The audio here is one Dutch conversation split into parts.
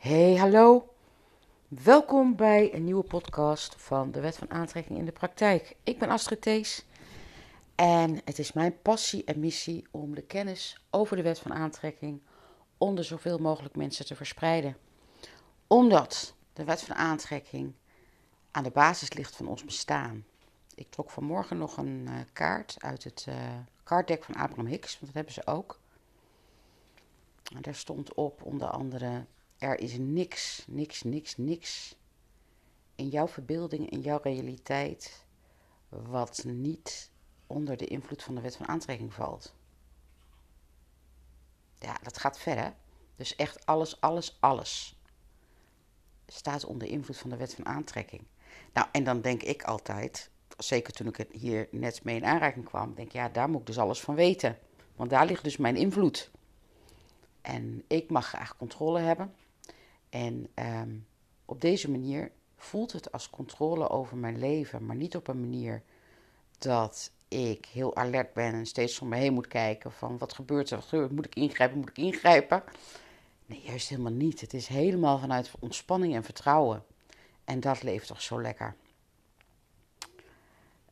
Hey, hallo. Welkom bij een nieuwe podcast van de Wet van Aantrekking in de Praktijk. Ik ben Astrid Thees en het is mijn passie en missie om de kennis over de Wet van Aantrekking onder zoveel mogelijk mensen te verspreiden. Omdat de Wet van Aantrekking aan de basis ligt van ons bestaan. Ik trok vanmorgen nog een uh, kaart uit het uh, kaartdek van Abraham Hicks, want dat hebben ze ook. En daar stond op onder andere er is niks, niks, niks, niks in jouw verbeelding, in jouw realiteit, wat niet onder de invloed van de wet van aantrekking valt. Ja, dat gaat verder. Dus echt alles, alles, alles staat onder invloed van de wet van aantrekking. Nou, en dan denk ik altijd, zeker toen ik hier net mee in aanraking kwam, denk ik, ja, daar moet ik dus alles van weten. Want daar ligt dus mijn invloed. En ik mag graag controle hebben. En ehm, op deze manier voelt het als controle over mijn leven, maar niet op een manier dat ik heel alert ben en steeds om me heen moet kijken van wat gebeurt er, wat gebeurt, moet ik ingrijpen, moet ik ingrijpen. Nee, juist helemaal niet. Het is helemaal vanuit ontspanning en vertrouwen. En dat leeft toch zo lekker.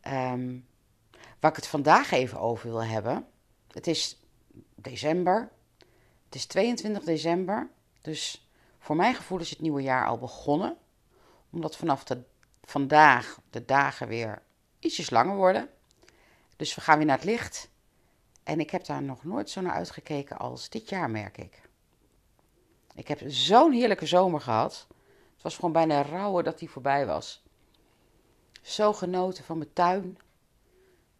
Um, waar ik het vandaag even over wil hebben. Het is december. Het is 22 december. Dus voor mijn gevoel is het nieuwe jaar al begonnen. Omdat vanaf vandaag de dagen weer ietsjes langer worden. Dus we gaan weer naar het licht. En ik heb daar nog nooit zo naar uitgekeken als dit jaar, merk ik. Ik heb zo'n heerlijke zomer gehad. Het was gewoon bijna rouwen dat die voorbij was. Zo genoten van mijn tuin.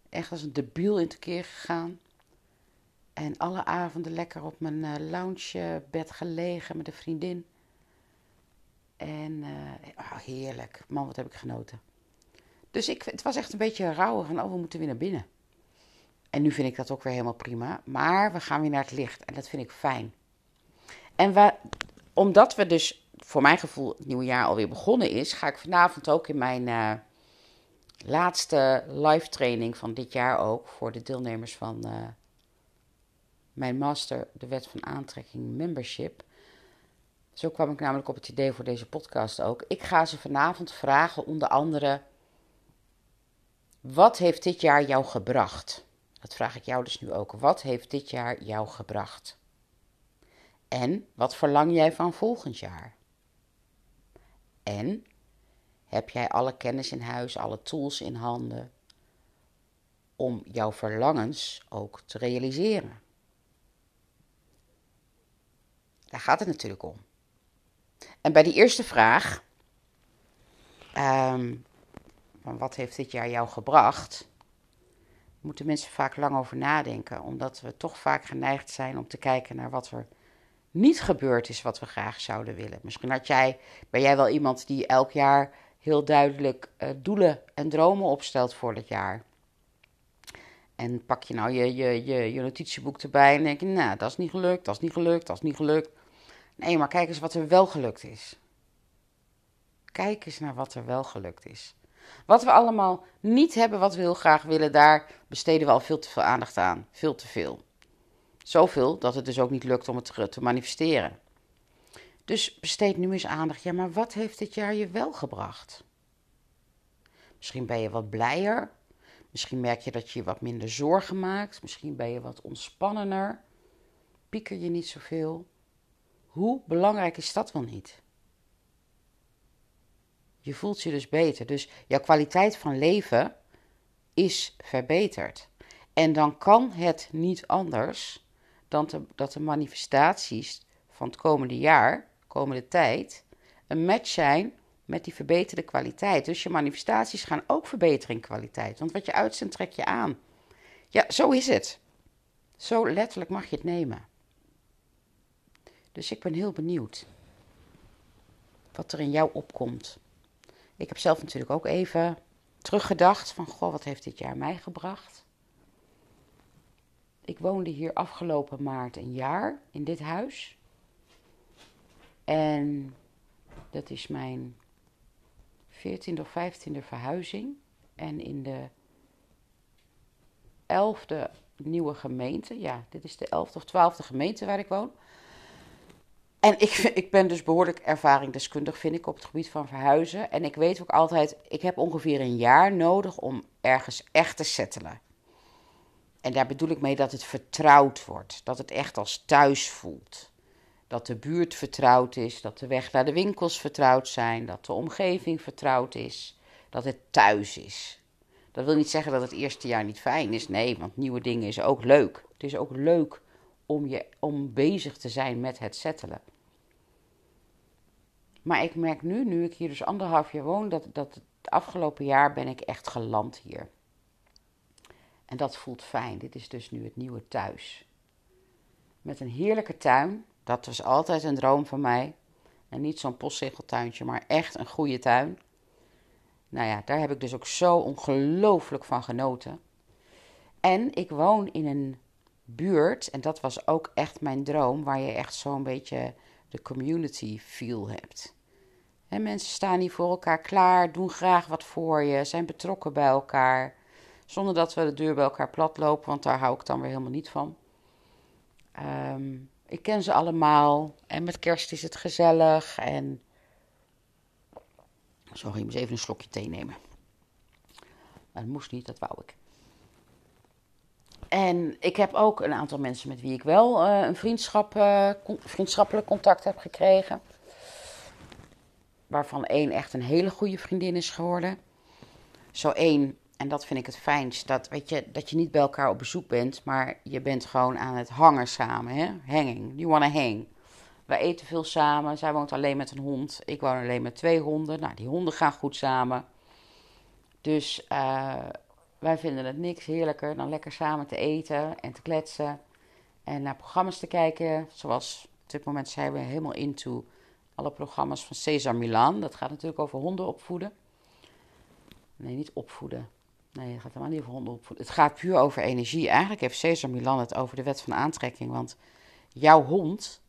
Echt als een debiel in keer gegaan. En alle avonden lekker op mijn uh, loungebed gelegen met een vriendin. En uh, heerlijk. Man, wat heb ik genoten. Dus ik, het was echt een beetje rouwen van, oh, we moeten weer naar binnen. En nu vind ik dat ook weer helemaal prima. Maar we gaan weer naar het licht en dat vind ik fijn. En omdat we dus, voor mijn gevoel, het nieuwe jaar alweer begonnen is, ga ik vanavond ook in mijn uh, laatste live training van dit jaar ook, voor de deelnemers van uh, mijn master, de wet van aantrekking membership, zo kwam ik namelijk op het idee voor deze podcast ook. Ik ga ze vanavond vragen, onder andere: wat heeft dit jaar jou gebracht? Dat vraag ik jou dus nu ook. Wat heeft dit jaar jou gebracht? En wat verlang jij van volgend jaar? En heb jij alle kennis in huis, alle tools in handen om jouw verlangens ook te realiseren? Daar gaat het natuurlijk om. En bij die eerste vraag, um, wat heeft dit jaar jou gebracht? Moeten mensen vaak lang over nadenken, omdat we toch vaak geneigd zijn om te kijken naar wat er niet gebeurd is wat we graag zouden willen. Misschien had jij, ben jij wel iemand die elk jaar heel duidelijk uh, doelen en dromen opstelt voor het jaar. En pak je nou je, je, je, je notitieboek erbij en denk je, nou, dat is niet gelukt, dat is niet gelukt, dat is niet gelukt. Nee, maar kijk eens wat er wel gelukt is. Kijk eens naar wat er wel gelukt is. Wat we allemaal niet hebben, wat we heel graag willen, daar besteden we al veel te veel aandacht aan. Veel te veel. Zoveel dat het dus ook niet lukt om het te manifesteren. Dus besteed nu eens aandacht. Ja, maar wat heeft dit jaar je wel gebracht? Misschien ben je wat blijer. Misschien merk je dat je je wat minder zorgen maakt. Misschien ben je wat ontspannender. Pieker je niet zoveel. Hoe belangrijk is dat wel niet? Je voelt je dus beter. Dus jouw kwaliteit van leven is verbeterd. En dan kan het niet anders dan dat de manifestaties van het komende jaar, komende tijd, een match zijn met die verbeterde kwaliteit. Dus je manifestaties gaan ook verbeteren in kwaliteit. Want wat je uitzendt, trek je aan. Ja, zo is het. Zo letterlijk mag je het nemen. Dus ik ben heel benieuwd wat er in jou opkomt. Ik heb zelf natuurlijk ook even teruggedacht van, goh, wat heeft dit jaar mij gebracht? Ik woonde hier afgelopen maart een jaar in dit huis. En dat is mijn 14e of 15e verhuizing. En in de 11e nieuwe gemeente, ja, dit is de 11e of 12e gemeente waar ik woon. En ik, ik ben dus behoorlijk ervaringsdeskundig, vind ik, op het gebied van verhuizen. En ik weet ook altijd, ik heb ongeveer een jaar nodig om ergens echt te settelen. En daar bedoel ik mee dat het vertrouwd wordt. Dat het echt als thuis voelt. Dat de buurt vertrouwd is, dat de weg naar de winkels vertrouwd zijn, dat de omgeving vertrouwd is, dat het thuis is. Dat wil niet zeggen dat het eerste jaar niet fijn is. Nee, want nieuwe dingen is ook leuk. Het is ook leuk om, je, om bezig te zijn met het settelen. Maar ik merk nu, nu ik hier dus anderhalf jaar woon, dat, dat het afgelopen jaar ben ik echt geland hier. En dat voelt fijn. Dit is dus nu het nieuwe thuis. Met een heerlijke tuin. Dat was altijd een droom van mij. En niet zo'n postzegeltuintje, maar echt een goede tuin. Nou ja, daar heb ik dus ook zo ongelooflijk van genoten. En ik woon in een buurt, en dat was ook echt mijn droom, waar je echt zo'n beetje de community feel hebt. En mensen staan hier voor elkaar klaar, doen graag wat voor je, zijn betrokken bij elkaar. Zonder dat we de deur bij elkaar plat lopen, want daar hou ik dan weer helemaal niet van. Ehm, ik ken ze allemaal en met kerst is het gezellig. En. Sorry, ik moet even een slokje thee nemen. Dat moest niet, dat wou ik. En ik heb ook een aantal mensen met wie ik wel uh, een vriendschap, uh, vriendschappelijk contact heb gekregen. Waarvan één echt een hele goede vriendin is geworden. Zo één, en dat vind ik het fijnst, dat, weet je, dat je niet bij elkaar op bezoek bent, maar je bent gewoon aan het hangen samen. Hè? Hanging, you wanna hang. Wij eten veel samen. Zij woont alleen met een hond. Ik woon alleen met twee honden. Nou, die honden gaan goed samen. Dus uh, wij vinden het niks heerlijker dan lekker samen te eten en te kletsen. En naar programma's te kijken. Zoals op dit moment zijn we helemaal into alle programma's van Cesar Milan. Dat gaat natuurlijk over honden opvoeden. Nee, niet opvoeden. Nee, het gaat helemaal niet over honden opvoeden. Het gaat puur over energie. Eigenlijk heeft Cesar Milan het over de wet van aantrekking. Want jouw hond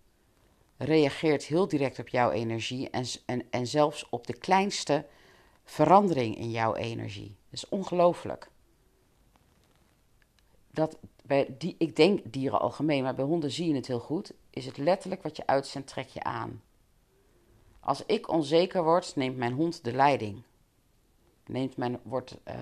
reageert heel direct op jouw energie. En, en, en zelfs op de kleinste verandering in jouw energie. Dat is ongelooflijk dat bij die, ik denk dieren algemeen, maar bij honden zie je het heel goed, is het letterlijk wat je uitzendt, trek je aan. Als ik onzeker word, neemt mijn hond de leiding. Neemt mijn, wordt, uh,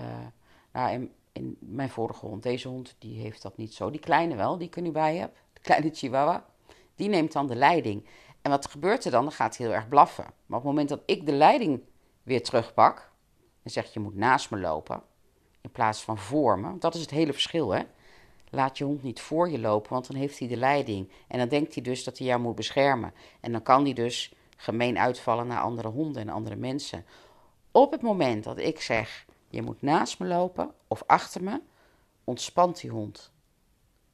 nou in, in, mijn vorige hond, deze hond, die heeft dat niet zo. Die kleine wel, die ik er nu bij heb, de kleine chihuahua, die neemt dan de leiding. En wat gebeurt er dan? Dan gaat hij heel erg blaffen. Maar op het moment dat ik de leiding weer terugpak en zeg je moet naast me lopen, in plaats van voor me, dat is het hele verschil hè. Laat je hond niet voor je lopen, want dan heeft hij de leiding. En dan denkt hij dus dat hij jou moet beschermen. En dan kan hij dus gemeen uitvallen naar andere honden en andere mensen. Op het moment dat ik zeg, je moet naast me lopen of achter me, ontspant die hond.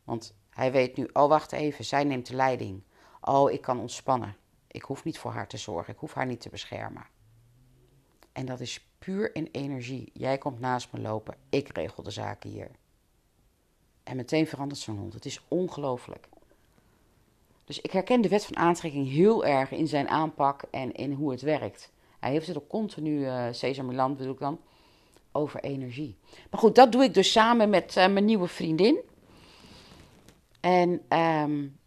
Want hij weet nu, oh wacht even, zij neemt de leiding. Oh, ik kan ontspannen. Ik hoef niet voor haar te zorgen, ik hoef haar niet te beschermen. En dat is puur in energie. Jij komt naast me lopen, ik regel de zaken hier. En meteen verandert zo'n hond. Het is ongelooflijk. Dus ik herken de wet van aantrekking heel erg in zijn aanpak en in hoe het werkt. Hij heeft het ook continu, uh, Cesar Milan bedoel ik dan, over energie. Maar goed, dat doe ik dus samen met uh, mijn nieuwe vriendin. En um,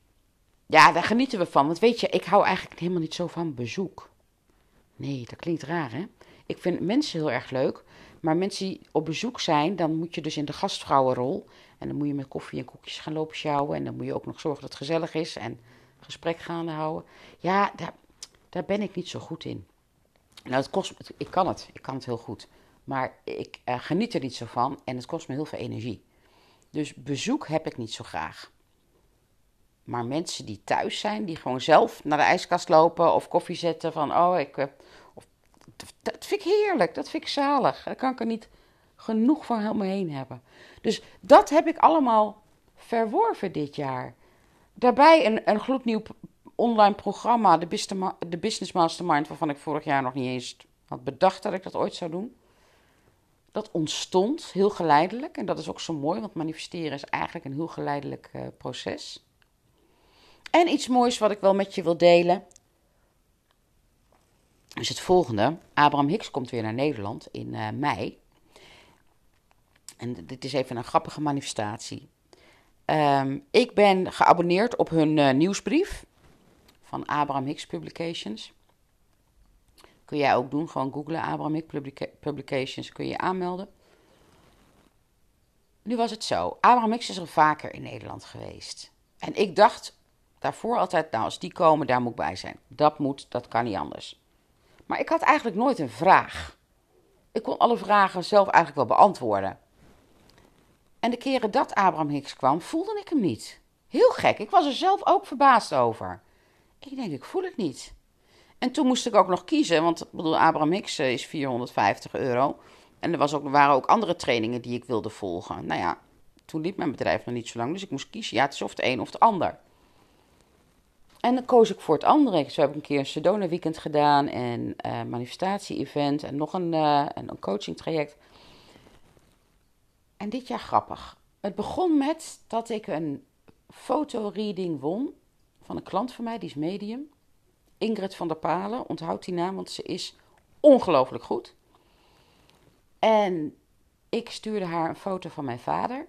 ja, daar genieten we van. Want weet je, ik hou eigenlijk helemaal niet zo van bezoek. Nee, dat klinkt raar hè. Ik vind mensen heel erg leuk. Maar mensen die op bezoek zijn, dan moet je dus in de gastvrouwenrol. En dan moet je met koffie en koekjes gaan lopen sjouwen. En dan moet je ook nog zorgen dat het gezellig is en gesprek gaande houden. Ja, daar, daar ben ik niet zo goed in. Nou, het kost, ik kan het. Ik kan het heel goed. Maar ik uh, geniet er niet zo van en het kost me heel veel energie. Dus bezoek heb ik niet zo graag. Maar mensen die thuis zijn, die gewoon zelf naar de ijskast lopen of koffie zetten van, oh, ik, uh, of, dat vind ik heerlijk, dat vind ik zalig. Daar kan ik er niet genoeg van helemaal heen hebben. Dus dat heb ik allemaal verworven dit jaar. Daarbij een, een gloednieuw online programma, de Business Mastermind, waarvan ik vorig jaar nog niet eens had bedacht dat ik dat ooit zou doen. Dat ontstond heel geleidelijk en dat is ook zo mooi, want manifesteren is eigenlijk een heel geleidelijk uh, proces. En iets moois wat ik wel met je wil delen is het volgende. Abraham Hicks komt weer naar Nederland in uh, mei. En dit is even een grappige manifestatie. Um, ik ben geabonneerd op hun uh, nieuwsbrief van Abraham Hicks Publications. Kun jij ook doen, gewoon googlen Abraham Hicks Publications, kun je aanmelden. Nu was het zo, Abraham Hicks is al vaker in Nederland geweest. En ik dacht daarvoor altijd, nou als die komen, daar moet ik bij zijn. Dat moet, dat kan niet anders. Maar ik had eigenlijk nooit een vraag. Ik kon alle vragen zelf eigenlijk wel beantwoorden. En de keren dat Abraham Hicks kwam, voelde ik hem niet. Heel gek, ik was er zelf ook verbaasd over. Ik denk, ik voel het niet. En toen moest ik ook nog kiezen, want ik bedoel, Abraham Hicks eh, is 450 euro. En er, was ook, waren ook andere trainingen die ik wilde volgen. Nou ja, toen liep mijn bedrijf nog niet zo lang, dus ik moest kiezen. Ja, het is of het een of het ander. En dan koos ik voor het andere. Zo heb ik een keer een Sedona weekend gedaan en uh, manifestatie-event en nog een, uh, een coaching traject. En dit jaar grappig. Het begon met dat ik een fotoreading won van een klant van mij, die is medium. Ingrid van der Palen, onthoud die naam, want ze is ongelooflijk goed. En ik stuurde haar een foto van mijn vader.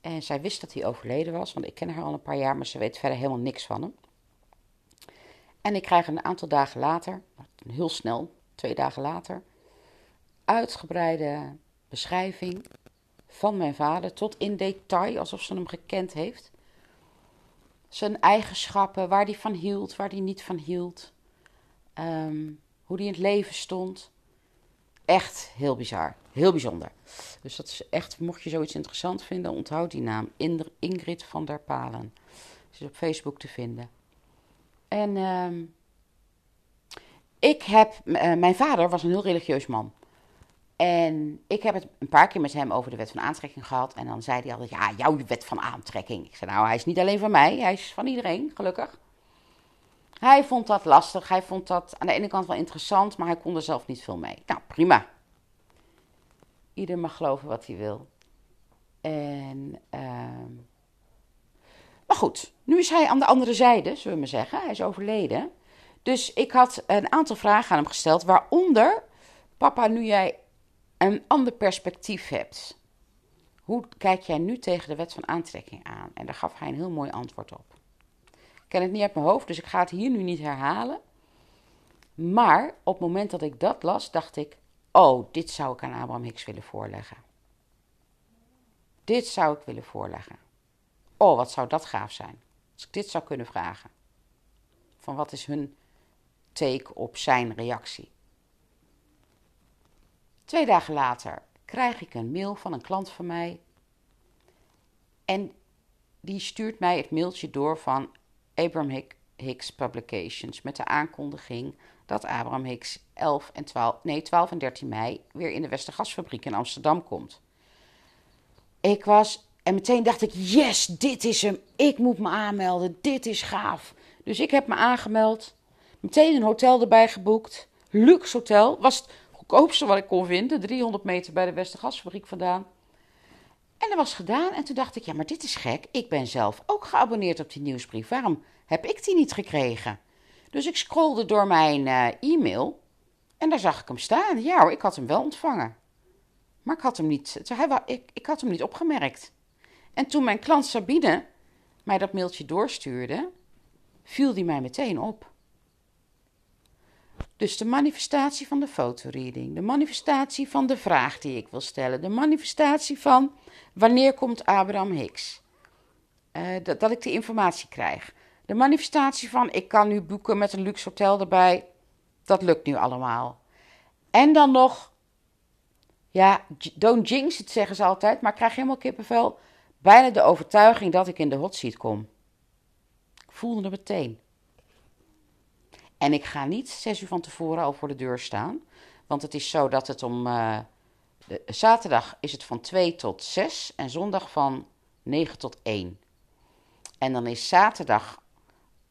En zij wist dat hij overleden was, want ik ken haar al een paar jaar, maar ze weet verder helemaal niks van hem. En ik krijg een aantal dagen later, heel snel, twee dagen later, uitgebreide beschrijving van mijn vader tot in detail, alsof ze hem gekend heeft. Zijn eigenschappen, waar hij van hield, waar hij niet van hield. Ehm, hoe hij in het leven stond. Echt heel bizar. Heel bijzonder. Dus dat is echt, mocht je zoiets interessant vinden, onthoud die naam. Ingrid van der Palen. Ze is op Facebook te vinden. En uh, ik heb, uh, mijn vader was een heel religieus man. En ik heb het een paar keer met hem over de wet van aantrekking gehad. En dan zei hij altijd, ja, jouw wet van aantrekking. Ik zei, nou, hij is niet alleen van mij, hij is van iedereen, gelukkig. Hij vond dat lastig, hij vond dat aan de ene kant wel interessant, maar hij kon er zelf niet veel mee. Nou, prima. Ieder mag geloven wat hij wil. En, goed, nu is hij aan de andere zijde, zullen we maar zeggen. Hij is overleden. Dus ik had een aantal vragen aan hem gesteld, waaronder, papa, nu jij een ander perspectief hebt. Hoe kijk jij nu tegen de wet van aantrekking aan? En daar gaf hij een heel mooi antwoord op. Ik ken het niet uit mijn hoofd, dus ik ga het hier nu niet herhalen. Maar op het moment dat ik dat las, dacht ik: Oh, dit zou ik aan Abraham Hicks willen voorleggen. Dit zou ik willen voorleggen. Oh, wat zou dat gaaf zijn. Als ik dit zou kunnen vragen. Van wat is hun take op zijn reactie? Twee dagen later krijg ik een mail van een klant van mij. En die stuurt mij het mailtje door van Abraham Hicks Publications met de aankondiging dat Abraham Hicks 11 en 12, nee, 12 en 13 mei weer in de Westergasfabriek in Amsterdam komt. Ik was en meteen dacht ik: yes, dit is hem. Ik moet me aanmelden. Dit is gaaf. Dus ik heb me aangemeld. Meteen een hotel erbij geboekt. Luxe hotel. Was het goedkoopste wat ik kon vinden. 300 meter bij de Westergasfabriek vandaan. En dat was gedaan. En toen dacht ik: ja, maar dit is gek. Ik ben zelf ook geabonneerd op die nieuwsbrief. Waarom heb ik die niet gekregen? Dus ik scrolde door mijn uh, e-mail. En daar zag ik hem staan. Ja ik had hem wel ontvangen. Maar ik had hem niet, ik, ik had hem niet opgemerkt. En toen mijn klant Sabine mij dat mailtje doorstuurde, viel die mij meteen op. Dus de manifestatie van de fotoreading, de manifestatie van de vraag die ik wil stellen, de manifestatie van wanneer komt Abraham Hicks, uh, dat, dat ik de informatie krijg. De manifestatie van ik kan nu boeken met een luxe hotel erbij, dat lukt nu allemaal. En dan nog, ja, don't jinx het zeggen ze altijd, maar ik krijg helemaal kippenvel bijna de overtuiging dat ik in de hot seat kom. Ik voelde het meteen. En ik ga niet zes uur van tevoren al voor de deur staan. Want het is zo dat het om. De, zaterdag is het van 2 tot 6 en zondag van 9 tot 1. En dan is zaterdag.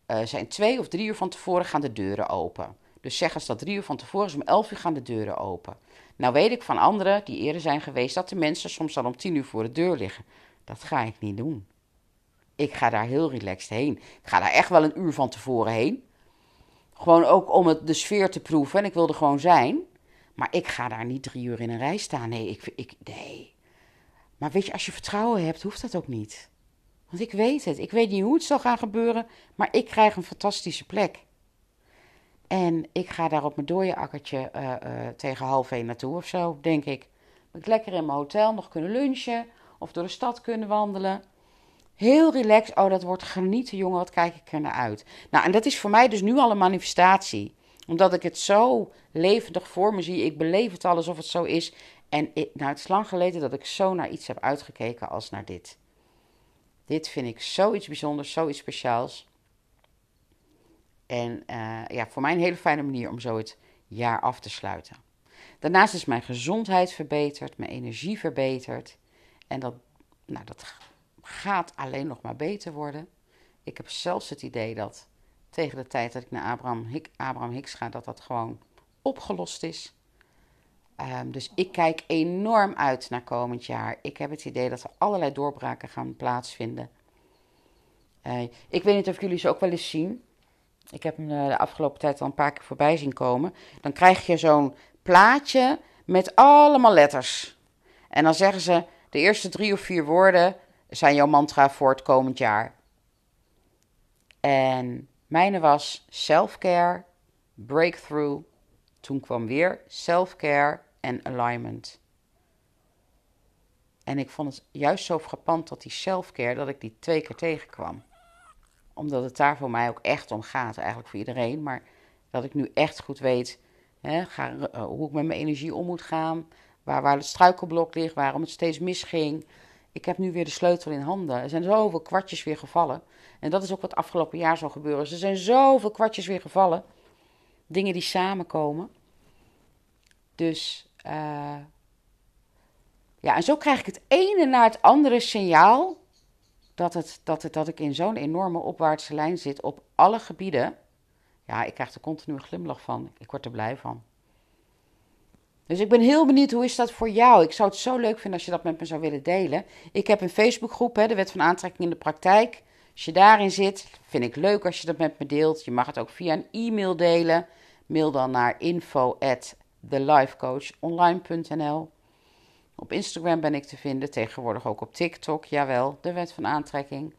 Uh, zijn twee of drie uur van tevoren gaan de deuren open. Dus zeg eens dat drie uur van tevoren is om 11 uur gaan de deuren open. Nou weet ik van anderen die eerder zijn geweest dat de mensen soms al om 10 uur voor de deur liggen. Dat ga ik niet doen. Ik ga daar heel relaxed heen. Ik ga daar echt wel een uur van tevoren heen. Gewoon ook om het, de sfeer te proeven. En ik wil er gewoon zijn. Maar ik ga daar niet drie uur in een rij staan. Nee, ik, ik, nee. Maar weet je, als je vertrouwen hebt, hoeft dat ook niet. Want ik weet het. Ik weet niet hoe het zal gaan gebeuren. Maar ik krijg een fantastische plek. En ik ga daar op mijn dode akkertje uh, uh, tegen half één naartoe of zo, denk ik. Dat ik lekker in mijn hotel nog kunnen lunchen of door de stad kunnen wandelen. Heel relaxed. Oh, dat wordt genieten, jongen. Wat kijk ik er naar uit. Nou, en dat is voor mij dus nu al een manifestatie. Omdat ik het zo levendig voor me zie. Ik beleef het al alsof het zo is. En nou, het is lang geleden dat ik zo naar iets heb uitgekeken als naar dit. Dit vind ik zoiets bijzonders, zoiets speciaals. En uh, ja, voor mij een hele fijne manier om zo het jaar af te sluiten. Daarnaast is mijn gezondheid verbeterd, mijn energie verbeterd. En dat, nou, dat gaat alleen nog maar beter worden. Ik heb zelfs het idee dat tegen de tijd dat ik naar Abraham, Abraham Hicks ga, dat dat gewoon opgelost is. Um, dus ik kijk enorm uit naar komend jaar. Ik heb het idee dat er allerlei doorbraken gaan plaatsvinden. Uh, ik weet niet of jullie ze ook wel eens zien. Ik heb hem de afgelopen tijd al een paar keer voorbij zien komen. Dan krijg je zo'n plaatje met allemaal letters. En dan zeggen ze: de eerste drie of vier woorden zijn jouw mantra voor het komend jaar. En mijne was self-care, breakthrough. Toen kwam weer self-care en alignment. En ik vond het juist zo frappant dat die self-care, dat ik die twee keer tegenkwam. Omdat het daar voor mij ook echt om gaat, eigenlijk voor iedereen. Maar dat ik nu echt goed weet hè, uh, hoe ik met mijn energie om moet gaan. Waar, waar het struikelblok ligt, waarom het steeds misging. Ik heb nu weer de sleutel in handen. Er zijn zoveel kwartjes weer gevallen. En dat is ook wat afgelopen jaar zal gebeuren. Er zijn zoveel kwartjes weer gevallen. Dingen die samenkomen. Dus uh, ja, en zo krijg ik het ene na het andere signaal dat, het, dat, het, dat ik in zo'n enorme opwaartse lijn zit op alle gebieden. Ja, ik krijg er continu een glimlach van. Ik word er blij van. Dus ik ben heel benieuwd, hoe is dat voor jou? Ik zou het zo leuk vinden als je dat met me zou willen delen. Ik heb een Facebookgroep, hè, de Wet van Aantrekking in de Praktijk. Als je daarin zit, vind ik leuk als je dat met me deelt. Je mag het ook via een e-mail delen. Mail dan naar info thelifecoachonline.nl. Op Instagram ben ik te vinden, tegenwoordig ook op TikTok, jawel, de wet van aantrekking.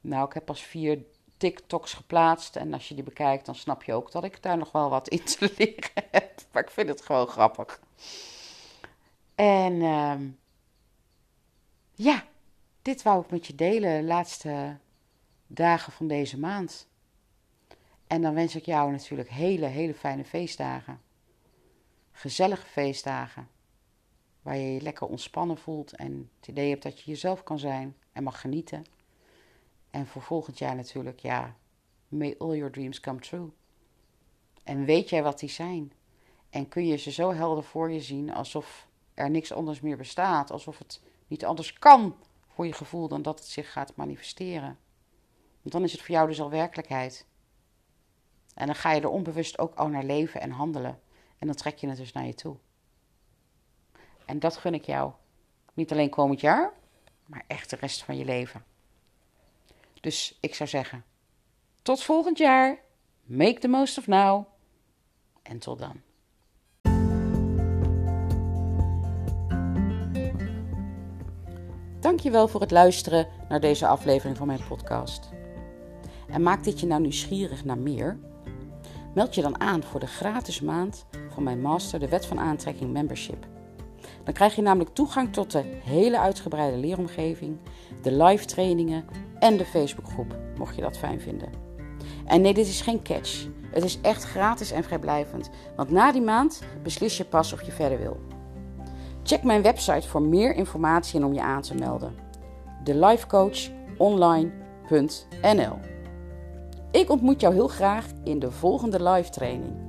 Nou, ik heb pas vier TikToks geplaatst en als je die bekijkt, dan snap je ook dat ik daar nog wel wat in te leren heb. Maar ik vind het gewoon grappig. En uh, ja, dit wou ik met je delen de laatste dagen van deze maand. En dan wens ik jou natuurlijk hele, hele fijne feestdagen gezellige feestdagen. Waar je je lekker ontspannen voelt en het idee hebt dat je jezelf kan zijn en mag genieten. En voor volgend jaar natuurlijk, ja, may all your dreams come true. En weet jij wat die zijn? En kun je ze zo helder voor je zien alsof er niks anders meer bestaat, alsof het niet anders kan voor je gevoel dan dat het zich gaat manifesteren. Want dan is het voor jou dus al werkelijkheid. En dan ga je er onbewust ook al naar leven en handelen. En dan trek je het dus naar je toe. En dat gun ik jou. Niet alleen komend jaar, maar echt de rest van je leven. Dus ik zou zeggen, tot volgend jaar. Make the most of now. En tot dan. Dankjewel voor het luisteren naar deze aflevering van mijn podcast. En maakt dit je nou nieuwsgierig naar meer? Meld je dan aan voor de gratis maand van mijn master, de Wet van Aantrekking Membership. Dan krijg je namelijk toegang tot de hele uitgebreide leeromgeving, de live trainingen en de Facebookgroep, mocht je dat fijn vinden. En nee, dit is geen catch. Het is echt gratis en vrijblijvend, want na die maand beslis je pas of je verder wil. Check mijn website voor meer informatie en om je aan te melden. thelifecoachonline.nl Ik ontmoet jou heel graag in de volgende live training.